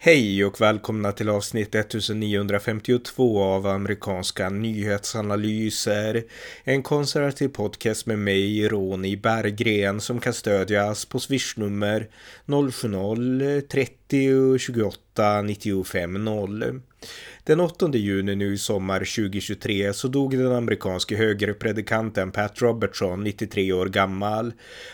Hej och välkomna till avsnitt 1952 av amerikanska nyhetsanalyser. En konservativ podcast med mig, Ronny Berggren, som kan stödjas på swishnummer 070-30 90 28 95 0. Den 8 juni nu i sommar 2023 så dog den amerikanske högerpredikanten Pat Robertson, 93 år gammal.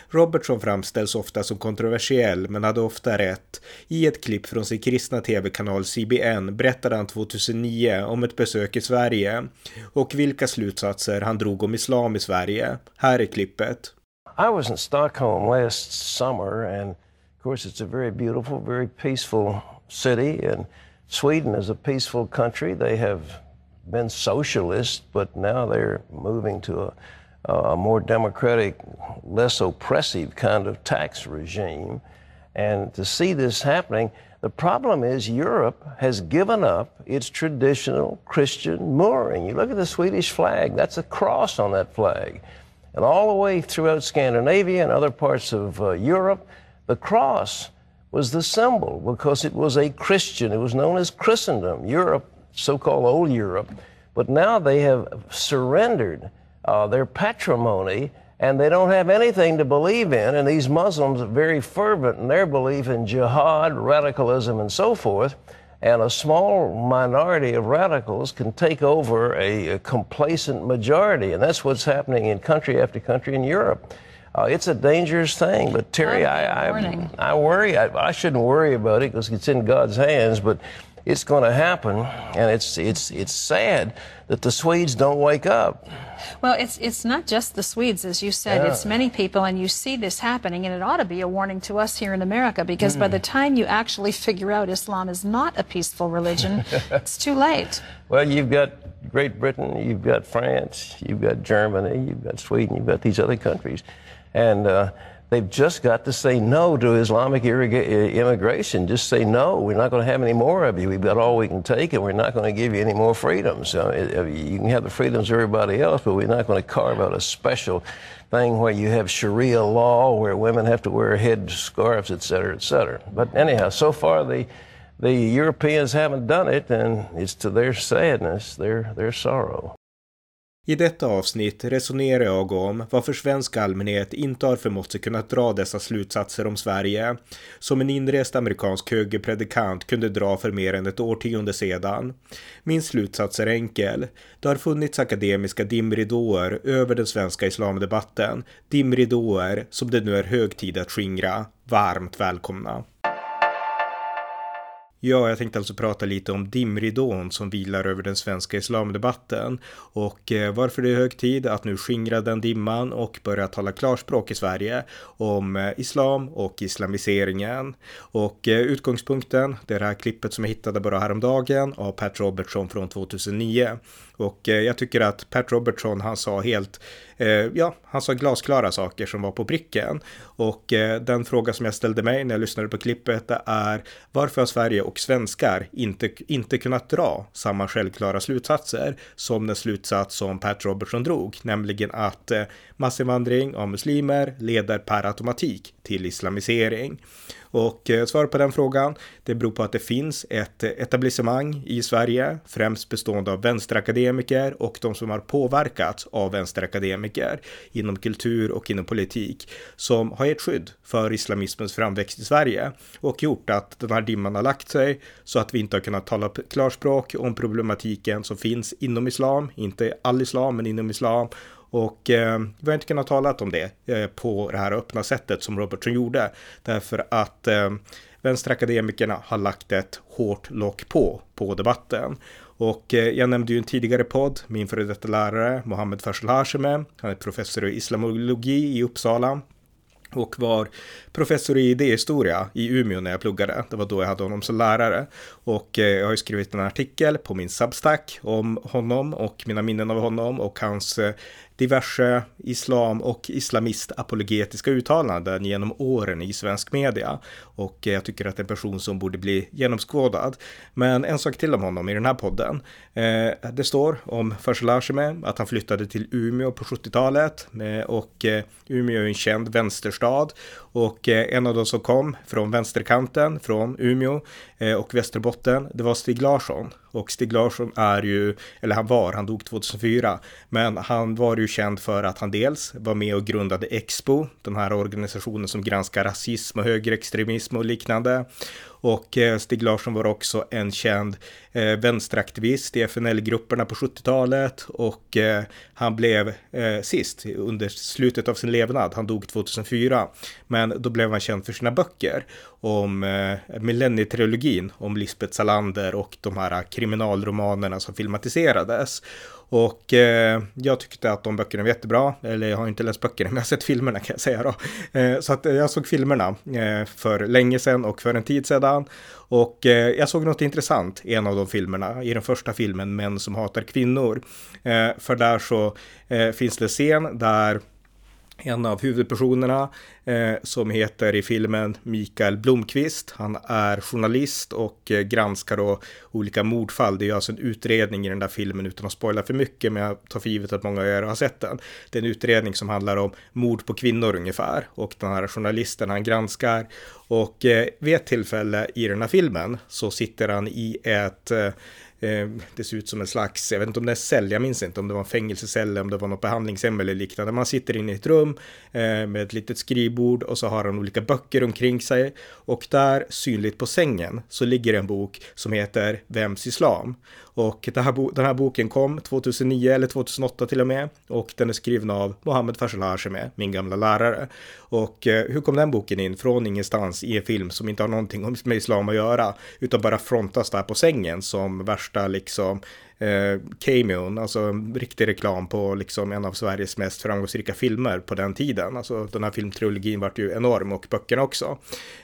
Robertson framställs ofta som kontroversiell men hade ofta rätt. I ett klipp från sin kristna tv-kanal CBN berättade han 2009 om ett besök i Sverige och vilka slutsatser han drog om islam i Sverige. Här är klippet. I was in Stockholm last summer and course it's a very beautiful, very peaceful city and Sweden is a peaceful country. They have been socialist, but now they're moving to a, a more democratic, less oppressive kind of tax regime. And to see this happening, the problem is Europe has given up its traditional Christian mooring. You look at the Swedish flag, that's a cross on that flag. And all the way throughout Scandinavia and other parts of uh, Europe, the cross was the symbol because it was a Christian. It was known as Christendom, Europe, so called old Europe. But now they have surrendered uh, their patrimony and they don't have anything to believe in. And these Muslims are very fervent in their belief in jihad, radicalism, and so forth. And a small minority of radicals can take over a, a complacent majority. And that's what's happening in country after country in Europe. Uh, it's a dangerous thing, but Terry, I, I, I, worry. I, I shouldn't worry about it because it's in God's hands, but it's going to happen, and it's it's it's sad that the Swedes don't wake up. Well, it's it's not just the Swedes, as you said. Yeah. It's many people, and you see this happening, and it ought to be a warning to us here in America because mm. by the time you actually figure out Islam is not a peaceful religion, it's too late. Well, you've got Great Britain, you've got France, you've got Germany, you've got Sweden, you've got these other countries and uh, they've just got to say no to Islamic immigration. Just say no. We're not going to have any more of you. We've got all we can take, and we're not going to give you any more freedoms. So you can have the freedoms of everybody else, but we're not going to carve out a special thing where you have Sharia law, where women have to wear head scarves, et cetera, et cetera. But anyhow, so far the the Europeans haven't done it, and it's to their sadness, their their sorrow. I detta avsnitt resonerar jag om varför svensk allmänhet inte har förmått sig kunna dra dessa slutsatser om Sverige, som en inrest amerikansk högerpredikant kunde dra för mer än ett årtionde sedan. Min slutsats är enkel. Det har funnits akademiska dimridåer över den svenska islamdebatten, dimridåer som det nu är hög tid att skingra. Varmt välkomna! Ja, jag tänkte alltså prata lite om dimridån som vilar över den svenska islamdebatten och eh, varför det är hög tid att nu skingra den dimman och börja tala klarspråk i Sverige om eh, islam och islamiseringen. Och eh, utgångspunkten, det är det här klippet som jag hittade bara häromdagen av Pat Robertson från 2009. Och jag tycker att Pat Robertson, han sa helt, Eh, ja, han sa glasklara saker som var på pricken. Och eh, den fråga som jag ställde mig när jag lyssnade på klippet är varför har Sverige och svenskar inte, inte kunnat dra samma självklara slutsatser som den slutsats som Pat Robertson drog, nämligen att eh, massinvandring av muslimer leder per automatik till islamisering. Och eh, svaret på den frågan, det beror på att det finns ett etablissemang i Sverige, främst bestående av vänsterakademiker och de som har påverkats av vänsterakademiker inom kultur och inom politik som har gett skydd för islamismens framväxt i Sverige och gjort att den här dimman har lagt sig så att vi inte har kunnat tala klarspråk om problematiken som finns inom islam, inte all islam men inom islam och eh, vi har inte kunnat tala om det eh, på det här öppna sättet som Robertson gjorde. Därför att eh, vänsterakademikerna har lagt ett hårt lock på, på debatten. Och eh, jag nämnde ju en tidigare podd, min före detta lärare Mohammed Farsal Hashemeh. Han är professor i islamologi i Uppsala och var professor i idéhistoria i Umeå när jag pluggade. Det var då jag hade honom som lärare. Och eh, jag har ju skrivit en artikel på min Substack om honom och mina minnen av honom och hans eh, diverse islam och islamist-apologetiska uttalanden genom åren i svensk media. Och jag tycker att det är en person som borde bli genomskådad. Men en sak till om honom i den här podden. Eh, det står om Faisal Hashemi att han flyttade till Umeå på 70-talet eh, och eh, Umeå är en känd vänsterstad och en av de som kom från vänsterkanten från Umeå och Västerbotten, det var Stig Larsson. Och Stig Larsson är ju, eller han var, han dog 2004, men han var ju känd för att han dels var med och grundade Expo, den här organisationen som granskar rasism och högerextremism och liknande. Och eh, Stig Larsson var också en känd eh, vänsteraktivist i FNL-grupperna på 70-talet och eh, han blev sist under slutet av sin levnad. Han dog 2004, men då blev han känd för sina böcker om millennietrilogin om Lisbeth Salander och de här kriminalromanerna som filmatiserades. Och eh, jag tyckte att de böckerna var jättebra. Eller jag har inte läst böckerna, men jag har sett filmerna kan jag säga då. Eh, så att eh, jag såg filmerna eh, för länge sedan och för en tid sedan. Och eh, jag såg något intressant i en av de filmerna, i den första filmen Män som hatar kvinnor. Eh, för där så eh, finns det scen där en av huvudpersonerna eh, som heter i filmen Mikael Blomqvist. Han är journalist och eh, granskar då olika mordfall. Det är alltså en utredning i den där filmen utan att spoila för mycket, men jag tar för givet att många av er har sett den. Det är en utredning som handlar om mord på kvinnor ungefär och den här journalisten han granskar och eh, vid ett tillfälle i den här filmen så sitter han i ett eh, eh, det ser ut som en slags, jag vet inte om det är cell, jag minns inte om det var en fängelsecell eller om det var något behandlingshem eller liknande. Man sitter inne i ett rum eh, med ett litet skrivbord och så har han olika böcker omkring sig och där synligt på sängen så ligger en bok som heter Vems Islam? Och här den här boken kom 2009 eller 2008 till och med och den är skriven av Mohammed Faisal Hashemi, min gamla lärare. Och eh, hur kom den boken in från ingenstans i en film som inte har någonting med islam att göra utan bara frontas där på sängen som värsta liksom eh, cameon, alltså en riktig reklam på liksom en av Sveriges mest framgångsrika filmer på den tiden. Alltså den här filmtrilogin vart ju enorm och böckerna också.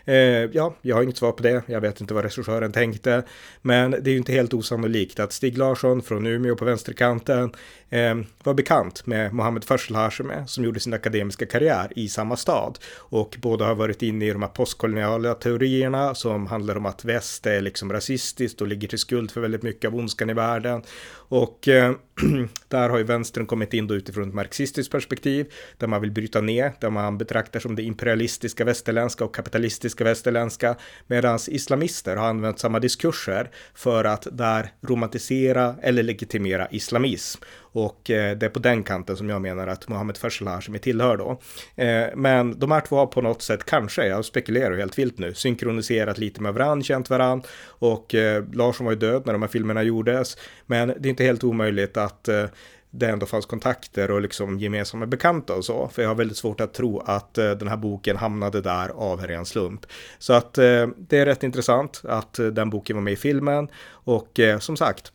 Eh, ja, jag har inget svar på det. Jag vet inte vad regissören tänkte, men det är ju inte helt osannolikt att Stig Larsson från Umeå på vänsterkanten eh, var bekant med Mohammed Faisal som gjorde sin akademiska karriär i samma stad och båda har varit inne i de här postkoloniala teorierna som handlar om att väst är liksom rasistiskt och ligger till skuld för väldigt mycket av ondskan i världen around. Och eh, där har ju vänstern kommit in då utifrån ett marxistiskt perspektiv där man vill bryta ner, där man betraktar som det imperialistiska västerländska och kapitalistiska västerländska medan islamister har använt samma diskurser för att där romantisera eller legitimera islamism. Och eh, det är på den kanten som jag menar att Mohammed Faisal Hashemi tillhör då. Eh, men de här två har på något sätt, kanske, jag spekulerar helt vilt nu, synkroniserat lite med varandra, känt varandra. Och eh, Larsson var ju död när de här filmerna gjordes. Men det är inte helt omöjligt att eh, det ändå fanns kontakter och liksom gemensamma bekanta och så. För jag har väldigt svårt att tro att eh, den här boken hamnade där av en ren slump. Så att eh, det är rätt intressant att den boken var med i filmen. Och som sagt,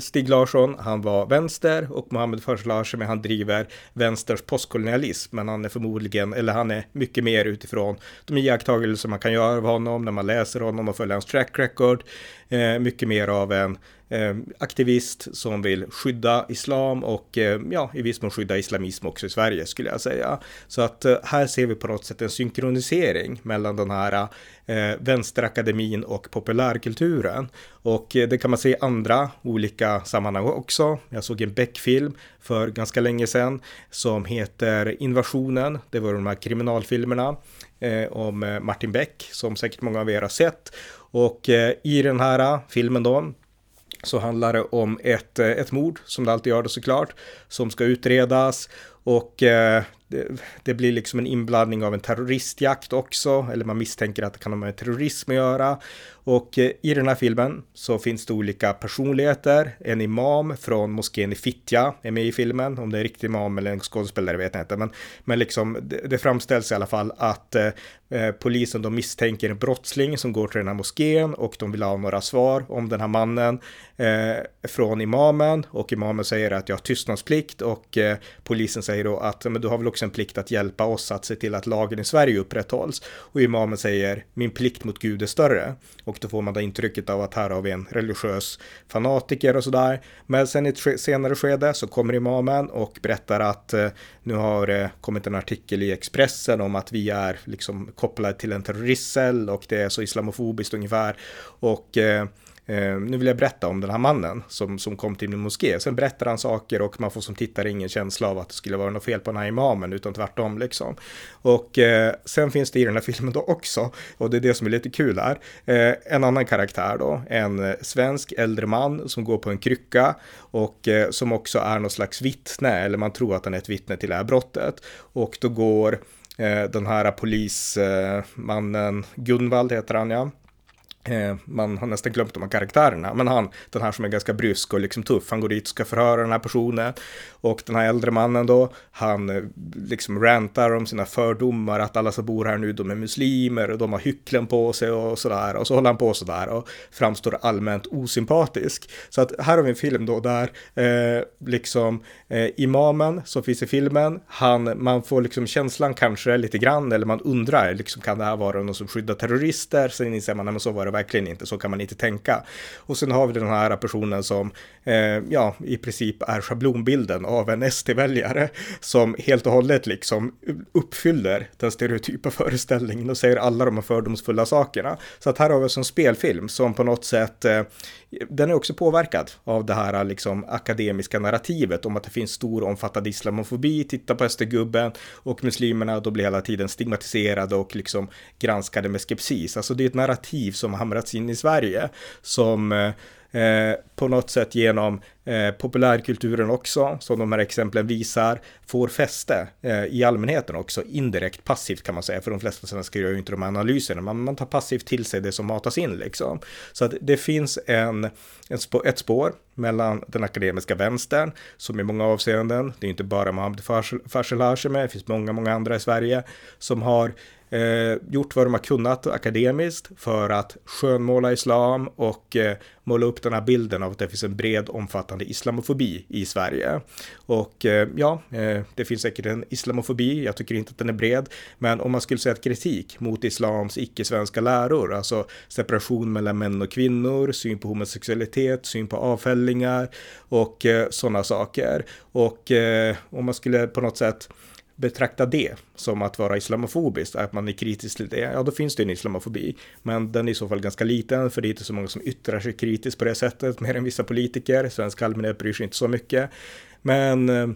Stig Larsson, han var vänster och Mohammed Faisal han driver vänsters postkolonialism, men han är förmodligen, eller han är mycket mer utifrån de iakttagelser man kan göra av honom när man läser honom och följer hans track record, eh, mycket mer av en Eh, aktivist som vill skydda islam och eh, ja, i viss mån skydda islamism också i Sverige skulle jag säga. Så att eh, här ser vi på något sätt en synkronisering mellan den här eh, vänsterakademin och populärkulturen. Och eh, det kan man se i andra olika sammanhang också. Jag såg en Beck-film för ganska länge sedan som heter Invasionen. Det var de här kriminalfilmerna eh, om eh, Martin Beck som säkert många av er har sett. Och eh, i den här eh, filmen då så handlar det om ett, eh, ett mord, som det alltid gör det såklart, som ska utredas och eh, det, det, blir liksom en inblandning av en terroristjakt också, eller man misstänker att det kan ha med terrorism att göra. Och eh, i den här filmen så finns det olika personligheter. En imam från moskén i Fittja är med i filmen. Om det är en riktig imam eller en skådespelare vet jag inte. Men, men liksom, det, det framställs i alla fall att eh, eh, polisen de misstänker en brottsling som går till den här moskén och de vill ha några svar om den här mannen eh, från imamen. Och imamen säger att jag har tystnadsplikt och eh, polisen säger då att men du har väl också en plikt att hjälpa oss att se till att lagen i Sverige upprätthålls. Och imamen säger min plikt mot Gud är större. Och då får man det intrycket av att här har vi en religiös fanatiker och sådär. Men sen i ett senare skede så kommer imamen och berättar att eh, nu har det kommit en artikel i Expressen om att vi är liksom kopplade till en terroristcell och det är så islamofobiskt ungefär. Och eh, eh, nu vill jag berätta om den här mannen som, som kom till min moské. Sen berättar han saker och man får som tittare ingen känsla av att det skulle vara något fel på den här imamen, utan tvärtom liksom. Och eh, sen finns det i den här filmen då också, och det är det som är lite kul här, eh, en annan karaktär då, en eh, svensk äldre man som går på en krycka och eh, som också är någon slags vittne, eller man tror att han är ett vittne till det här brottet. Och då går eh, den här polismannen, eh, Gunvald heter han ja, Eh, man har nästan glömt de här karaktärerna, men han, den här som är ganska brysk och liksom tuff, han går dit och ska förhöra den här personen. Och den här äldre mannen då, han eh, liksom rantar om sina fördomar, att alla som bor här nu, de är muslimer och de har hycklen på sig och sådär. Och så håller han på sådär och framstår allmänt osympatisk. Så att här har vi en film då där eh, liksom eh, imamen som finns i filmen, han, man får liksom känslan kanske lite grann, eller man undrar, liksom kan det här vara någon som skyddar terrorister? Sen inser man, men så var det verkligen inte, så kan man inte tänka. Och sen har vi den här personen som, eh, ja, i princip är schablonbilden av en SD-väljare som helt och hållet liksom uppfyller den stereotypa föreställningen och säger alla de här fördomsfulla sakerna. Så att här har vi en spelfilm som på något sätt, eh, den är också påverkad av det här liksom akademiska narrativet om att det finns stor omfattande islamofobi, titta på östergubben och muslimerna, då blir hela tiden stigmatiserade och liksom granskade med skepsis. Alltså det är ett narrativ som hamrats in i Sverige som eh, eh, på något sätt genom eh, populärkulturen också, som de här exemplen visar, får fäste eh, i allmänheten också, indirekt passivt kan man säga, för de flesta svenskar gör ju inte de här analyserna, man, man tar passivt till sig det som matas in liksom. Så att det finns en, en spå, ett spår mellan den akademiska vänstern, som i många avseenden, det är inte bara Mohamed Farsel det finns många, många andra i Sverige, som har eh, gjort vad de har kunnat akademiskt för att skönmåla islam och eh, måla upp den här bilden av att det finns en bred omfattande islamofobi i Sverige. Och eh, ja, eh, det finns säkert en islamofobi, jag tycker inte att den är bred, men om man skulle säga att kritik mot islams icke-svenska läror, alltså separation mellan män och kvinnor, syn på homosexualitet, syn på avfällingar och eh, sådana saker. Och eh, om man skulle på något sätt betrakta det som att vara islamofobiskt, att man är kritisk till det, ja då finns det en islamofobi. Men den är i så fall ganska liten, för det är inte så många som yttrar sig kritiskt på det sättet, mer än vissa politiker. Svensk allmänhet bryr sig inte så mycket. Men eh,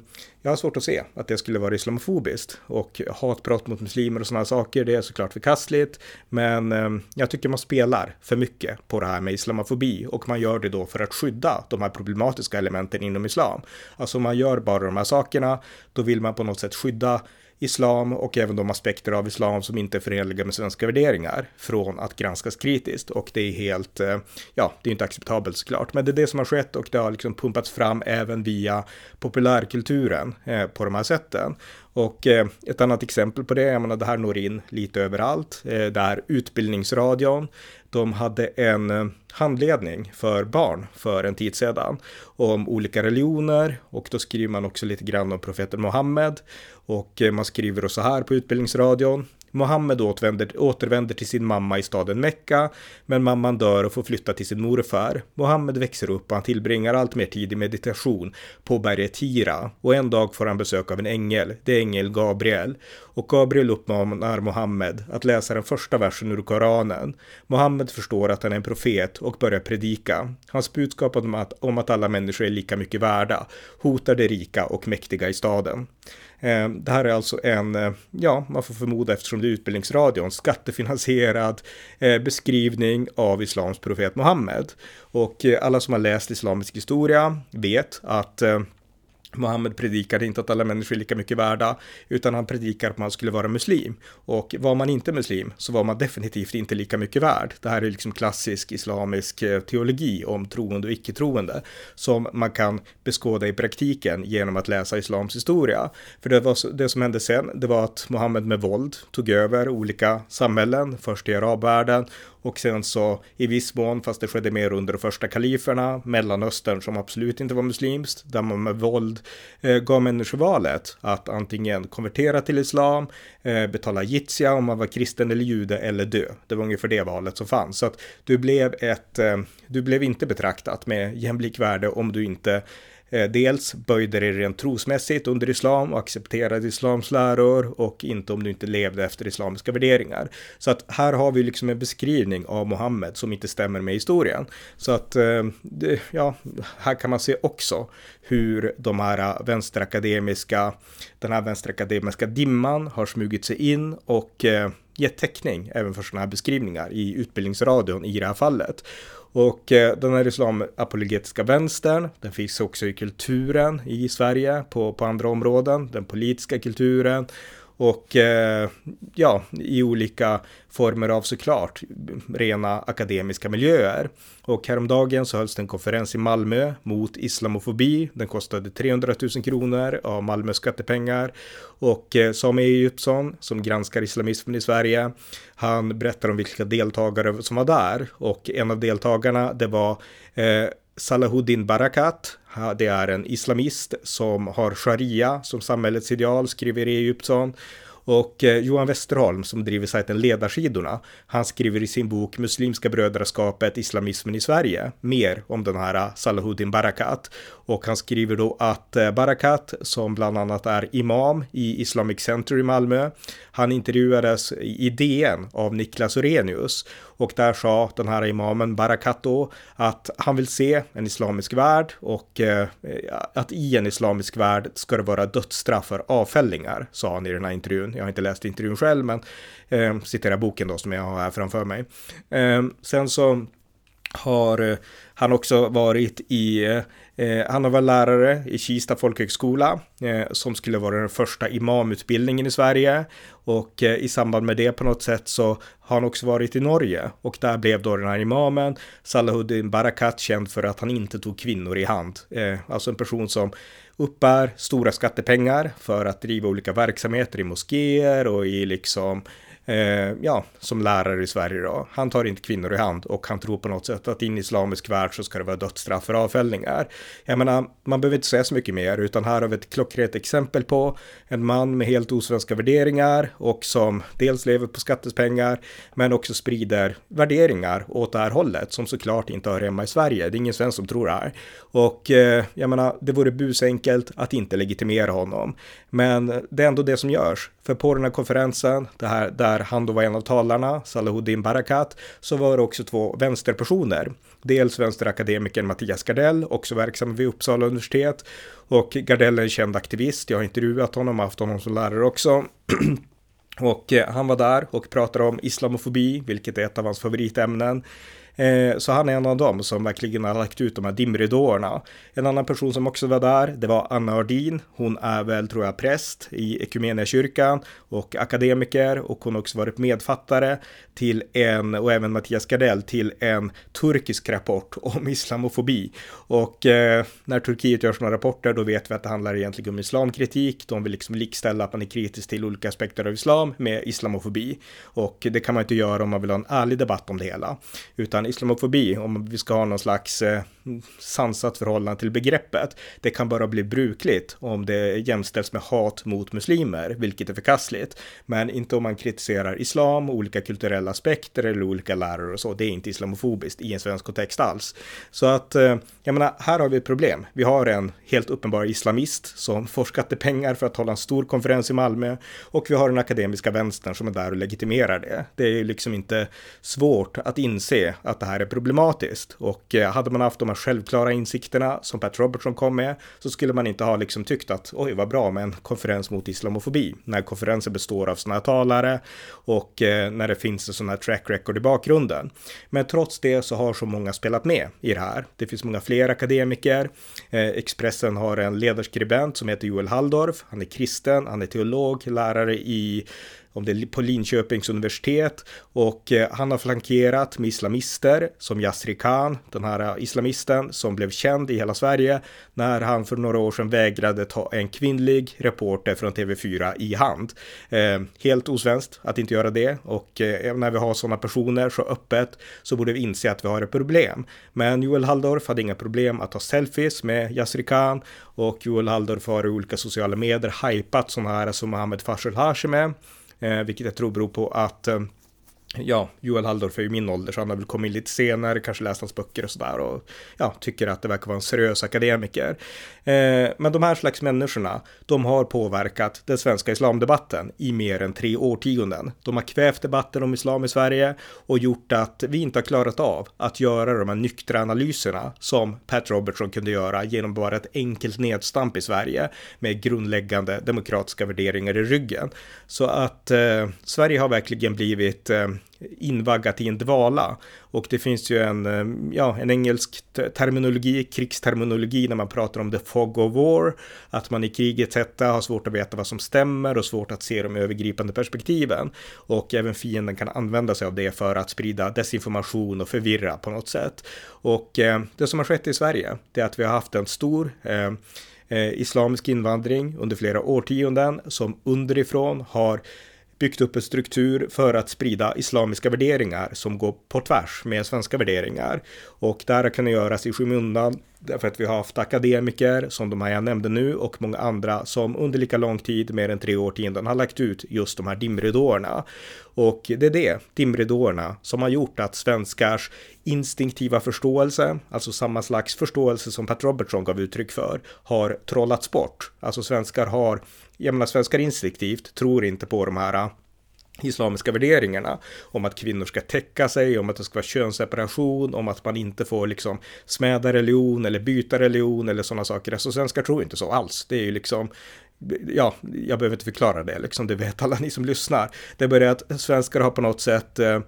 jag har svårt att se att det skulle vara islamofobiskt. Och hatbrott mot muslimer och sådana saker, det är såklart förkastligt. Men eh, jag tycker man spelar för mycket på det här med islamofobi. Och man gör det då för att skydda de här problematiska elementen inom islam. Alltså om man gör bara de här sakerna, då vill man på något sätt skydda islam och även de aspekter av islam som inte är förenliga med svenska värderingar från att granskas kritiskt. Och det är helt, eh, ja, det är inte acceptabelt såklart, men det är det som har skett och det har liksom pumpats fram även via populärkulturen eh, på de här sätten. Och eh, ett annat exempel på det, jag menar det här når in lite överallt, eh, det här Utbildningsradion. De hade en eh, handledning för barn för en tid sedan om olika religioner och då skriver man också lite grann om profeten Muhammed och eh, man skriver så här på Utbildningsradion. Mohammed återvänder, återvänder till sin mamma i staden Mecka, men mamman dör och får flytta till sin morfar. Mohammed växer upp och han tillbringar allt mer tid i meditation på berget Hira och en dag får han besök av en ängel, det är ängel Gabriel. Och Gabriel uppmanar Mohammed att läsa den första versen ur Koranen. Mohammed förstår att han är en profet och börjar predika. Hans budskap om att, om att alla människor är lika mycket värda hotar de rika och mäktiga i staden. Eh, det här är alltså en, eh, ja, man får förmoda eftersom det är Utbildningsradion, skattefinansierad eh, beskrivning av islams profet Muhammed. Och alla som har läst islamisk historia vet att Mohammed predikade inte att alla människor är lika mycket värda, utan han predikar att man skulle vara muslim. Och var man inte muslim så var man definitivt inte lika mycket värd. Det här är liksom klassisk islamisk eh, teologi om troende och icke-troende, som man kan beskåda i praktiken genom att läsa islams historia. För det, var, det som hände sen, det var att Mohammed med våld tog över olika samhällen, först i arabvärlden och sen så i viss mån, fast det skedde mer under de första kaliferna, Mellanöstern som absolut inte var muslimskt, där man med våld eh, gav människor valet att antingen konvertera till islam, eh, betala jizya om man var kristen eller jude eller dö. Det var ungefär det valet som fanns. Så att du blev ett, eh, du blev inte betraktat med jämlik värde om du inte Eh, dels böjde dig rent trosmässigt under islam och accepterade islams läror och inte om du inte levde efter islamiska värderingar. Så att här har vi liksom en beskrivning av Mohammed som inte stämmer med historien. Så att, eh, ja, här kan man se också hur de här vänsterakademiska, den här vänsterakademiska dimman har smugit sig in och eh, gett täckning även för sådana här beskrivningar i utbildningsradion i det här fallet. Och eh, den här islamapologetiska vänstern, den finns också i kulturen i Sverige på, på andra områden, den politiska kulturen och eh, ja, i olika former av såklart rena akademiska miljöer. Och häromdagen så hölls det en konferens i Malmö mot islamofobi. Den kostade 300 000 kronor av Malmös skattepengar. Och eh, Sami Egyptsson som granskar islamismen i Sverige, han berättar om vilka deltagare som var där. Och en av deltagarna, det var eh, Salahuddin Barakat. Det är en islamist som har sharia som samhällets ideal, skriver Egyptsson. Och eh, Johan Westerholm som driver sajten Ledarsidorna, han skriver i sin bok Muslimska brödraskapet, islamismen i Sverige, mer om den här eh, Salahuddin Barakat. Och han skriver då att eh, Barakat, som bland annat är imam i Islamic Center i Malmö, han intervjuades i DN av Niklas Orenius och där sa den här imamen Barakat då att han vill se en islamisk värld och eh, att i en islamisk värld ska det vara dödsstraff för avfällingar, sa han i den här intervjun. Jag har inte läst intervjun själv, men eh, citerar boken då som jag har här framför mig. Eh, sen så har eh, han också varit i, eh, han har varit lärare i Kista folkhögskola eh, som skulle vara den första imamutbildningen i Sverige och eh, i samband med det på något sätt så har han också varit i Norge och där blev då den här imamen Salahuddin Barakat känd för att han inte tog kvinnor i hand. Eh, alltså en person som uppbär stora skattepengar för att driva olika verksamheter i moskéer och i liksom eh, ja, som lärare i Sverige då. Han tar inte kvinnor i hand och han tror på något sätt att i en islamisk värld så ska det vara dödsstraff för avfällningar. Jag menar, man behöver inte säga så mycket mer, utan här har vi ett klockrent exempel på en man med helt osvenska värderingar och som dels lever på skattepengar men också sprider värderingar åt det här hållet som såklart inte hör hemma i Sverige. Det är ingen svensk som tror det här. Och eh, jag menar, det vore busenkelt att inte legitimera honom. Men det är ändå det som görs. För på den här konferensen, det här, där där han då var en av talarna, Salahuddin Barakat, så var det också två vänsterpersoner. Dels vänsterakademikern Mattias Gardell, också verksam vid Uppsala universitet. Och Gardell är en känd aktivist, jag har intervjuat honom, haft honom som lärare också. och eh, han var där och pratade om islamofobi, vilket är ett av hans favoritämnen. Eh, så han är en av dem som verkligen har lagt ut de här dimridåerna. En annan person som också var där, det var Anna Ardin. Hon är väl, tror jag, präst i kyrkan och akademiker och hon har också varit medfattare till en, och även Mattias Gardell, till en turkisk rapport om islamofobi. Och eh, när Turkiet gör sådana rapporter, då vet vi att det handlar egentligen om islamkritik. De vill liksom likställa att man är kritisk till olika aspekter av islam med islamofobi. Och det kan man inte göra om man vill ha en ärlig debatt om det hela. Utan islamofobi, om vi ska ha någon slags eh, sansat förhållande till begreppet, det kan bara bli brukligt om det jämställs med hat mot muslimer, vilket är förkastligt. Men inte om man kritiserar islam, olika kulturella aspekter eller olika lärare och så. Det är inte islamofobiskt i en svensk kontext alls. Så att, eh, jag menar, här har vi ett problem. Vi har en helt uppenbar islamist som får skattepengar för att hålla en stor konferens i Malmö och vi har den akademiska vänstern som är där och legitimerar det. Det är liksom inte svårt att inse att det här är problematiskt. Och eh, hade man haft de här självklara insikterna som Pat Robertson kom med så skulle man inte ha liksom tyckt att oj vad bra med en konferens mot islamofobi. När konferensen består av sådana här talare och eh, när det finns en sån här track record i bakgrunden. Men trots det så har så många spelat med i det här. Det finns många fler akademiker. Eh, Expressen har en ledarskribent som heter Joel Halldorf. Han är kristen, han är teolog, lärare i om det är på Linköpings universitet och eh, han har flankerat med islamister som Yasri Khan, den här eh, islamisten som blev känd i hela Sverige när han för några år sedan vägrade ta en kvinnlig reporter från TV4 i hand. Eh, helt osvenskt att inte göra det och när vi har sådana personer så öppet så borde vi inse att vi har ett problem. Men Joel Halldorf hade inga problem att ta selfies med Yasri Khan och Joel Halldorf har i olika sociala medier hypat sådana här som Mohammed Fashel Hashemeh, Eh, vilket jag tror beror på att eh, ja, Joel Halldorf är ju min ålder så han har väl kommit in lite senare, kanske läst hans böcker och sådär och ja, tycker att det verkar vara en seriös akademiker. Eh, men de här slags människorna, de har påverkat den svenska islamdebatten i mer än tre årtionden. De har kvävt debatten om islam i Sverige och gjort att vi inte har klarat av att göra de här nyktra analyserna som Pat Robertson kunde göra genom bara ett enkelt nedstamp i Sverige med grundläggande demokratiska värderingar i ryggen. Så att eh, Sverige har verkligen blivit eh, invaggat i en dvala. Och det finns ju en, eh, ja, en engelsk terminologi, krigsterminologi när man pratar om the fog of war, att man i krigets hetta har svårt att veta vad som stämmer och svårt att se de övergripande perspektiven. Och även fienden kan använda sig av det för att sprida desinformation och förvirra på något sätt. Och eh, det som har skett i Sverige, det är att vi har haft en stor eh, eh islamisk invandring under flera årtionden som underifrån har byggt upp en struktur för att sprida islamiska värderingar som går på tvärs med svenska värderingar. Och det här kan göras i skymundan därför att vi har haft akademiker som de här jag nämnde nu och många andra som under lika lång tid, mer än tre årtionden, har lagt ut just de här dimridåerna. Och det är det, dimridåerna, som har gjort att svenskars instinktiva förståelse, alltså samma slags förståelse som Pat Robertson gav uttryck för, har trollats bort. Alltså svenskar har jag menar svenskar instinktivt tror inte på de här islamiska värderingarna om att kvinnor ska täcka sig, om att det ska vara könsseparation, om att man inte får liksom smäda religion eller byta religion eller sådana saker. Alltså svenskar tror inte så alls. Det är ju liksom ja, jag behöver inte förklara det, liksom, det vet alla ni som lyssnar. Det börjar att svenskar har på något sätt eh,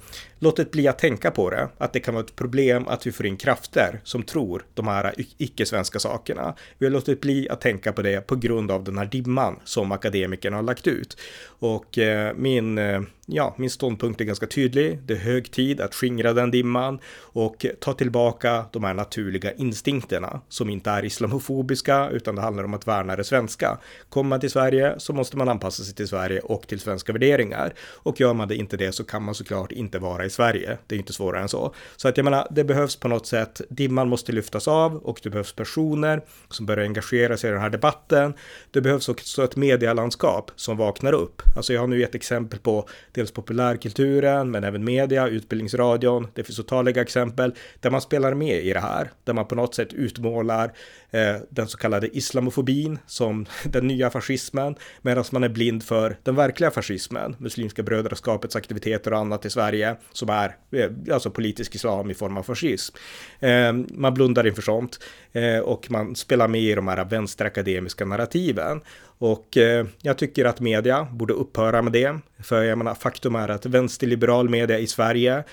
låtit bli att tänka på det, att det kan vara ett problem att vi får in krafter som tror de här icke-svenska sakerna. Vi har låtit bli att tänka på det på grund av den här dimman som akademikerna har lagt ut. Och eh, min, eh, ja, min ståndpunkt är ganska tydlig. Det är hög tid att skingra den dimman och ta tillbaka de här naturliga instinkterna som inte är islamofobiska utan det handlar om att värna det svenska. Kommer man till Sverige så måste man anpassa sig till Sverige och till svenska värderingar. Och gör man det inte det så kan man såklart inte vara i Sverige. Det är inte svårare än så. Så att jag menar, det behövs på något sätt, dimman måste lyftas av och det behövs personer som börjar engagera sig i den här debatten. Det behövs också ett medielandskap som vaknar upp. Alltså jag har nu gett exempel på dels populärkulturen, men även media, utbildningsradion. Det finns otaliga exempel där man spelar med i det här, där man på något sätt utmålar Eh, den så kallade islamofobin som den nya fascismen, medan man är blind för den verkliga fascismen, Muslimska brödraskapets aktiviteter och annat i Sverige, som är eh, alltså politisk islam i form av fascism. Eh, man blundar inför sånt och man spelar med i de här vänsterakademiska narrativen. Och eh, jag tycker att media borde upphöra med det. För jag menar, faktum är att vänsterliberal media i Sverige,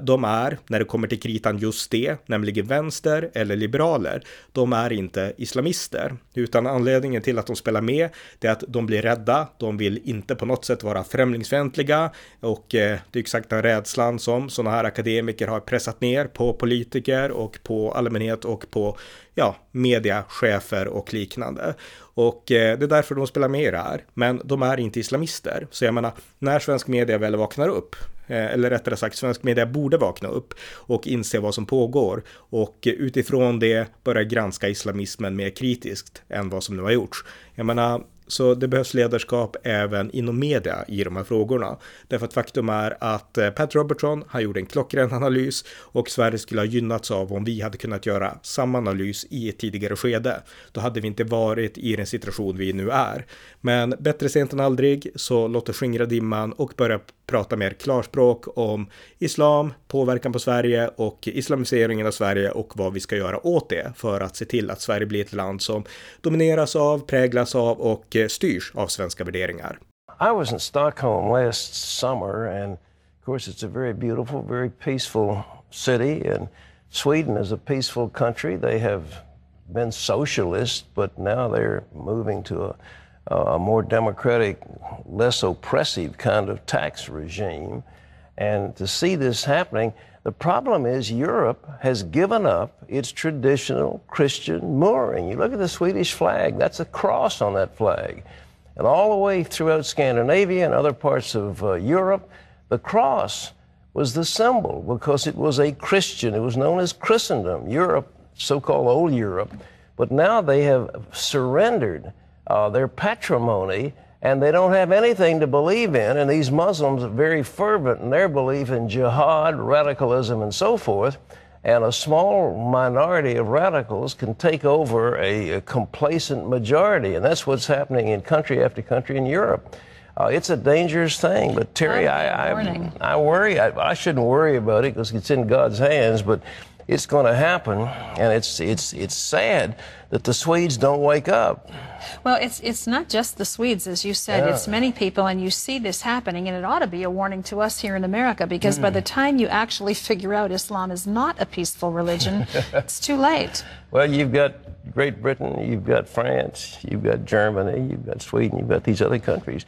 de är, när det kommer till kritan, just det, nämligen vänster eller liberaler. De är inte islamister, utan anledningen till att de spelar med, det är att de blir rädda. De vill inte på något sätt vara främlingsfientliga och eh, det är exakt den rädslan som sådana här akademiker har pressat ner på politiker och på allmänhet och på ja, mediachefer och liknande. Och eh, det är därför de spelar med i det här. Men de är inte islamister. Så jag menar, när svensk media väl vaknar upp, eh, eller rättare sagt svensk media borde vakna upp och inse vad som pågår och utifrån det börja granska islamismen mer kritiskt än vad som nu har gjorts. Jag menar, så det behövs ledarskap även inom media i de här frågorna. Därför att faktum är att eh, Pat Robertson, han gjorde en klockren analys och Sverige skulle ha gynnats av om vi hade kunnat göra samma analys i ett tidigare skede. Då hade vi inte varit i den situation vi nu är. Men bättre sent än aldrig, så låt oss skingra dimman och börja prata mer klarspråk om islam, påverkan på Sverige och islamiseringen av Sverige och vad vi ska göra åt det för att se till att Sverige blir ett land som domineras av, präglas av och styrs av svenska värderingar. I was in Stockholm last summer and of course it's a very beautiful, very peaceful city and Sweden is a peaceful country. They have been socialist but now they're moving to a a more democratic, less oppressive kind of tax regime. And to see this happening, the problem is Europe has given up its traditional Christian mooring. You look at the Swedish flag, that's a cross on that flag. And all the way throughout Scandinavia and other parts of uh, Europe, the cross was the symbol because it was a Christian. It was known as Christendom, Europe, so called Old Europe. But now they have surrendered uh, their patrimony and they don't have anything to believe in. And these Muslims are very fervent in their belief in jihad, radicalism, and so forth. And a small minority of radicals can take over a, a complacent majority. And that's what's happening in country after country in Europe. Uh, it's a dangerous thing, but Terry, I, I, I, worry. I, I shouldn't worry about it because it's in God's hands. But it's going to happen, and it's it's it's sad that the Swedes don't wake up. Well, it's it's not just the Swedes, as you said. Yeah. It's many people, and you see this happening, and it ought to be a warning to us here in America because mm. by hmm. the time you actually figure out Islam is not a peaceful religion, it's too late. Well, you've got Great Britain, you've got France, you've got Germany, you've got Sweden, you've got these other countries,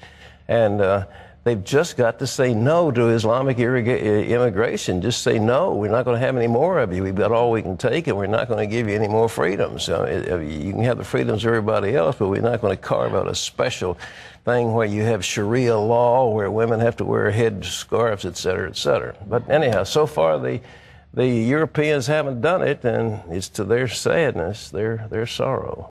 and. Uh, They've just got to say no to Islamic immigration. Just say no. We're not going to have any more of you. We've got all we can take, and we're not going to give you any more freedoms. Uh, uh, you can have the freedoms of everybody else, but we're not going to carve out a special thing where you have Sharia law, where women have to wear head scarves, et cetera, et cetera. But anyhow, so far the the Europeans haven't done it, and it's to their sadness, their their sorrow.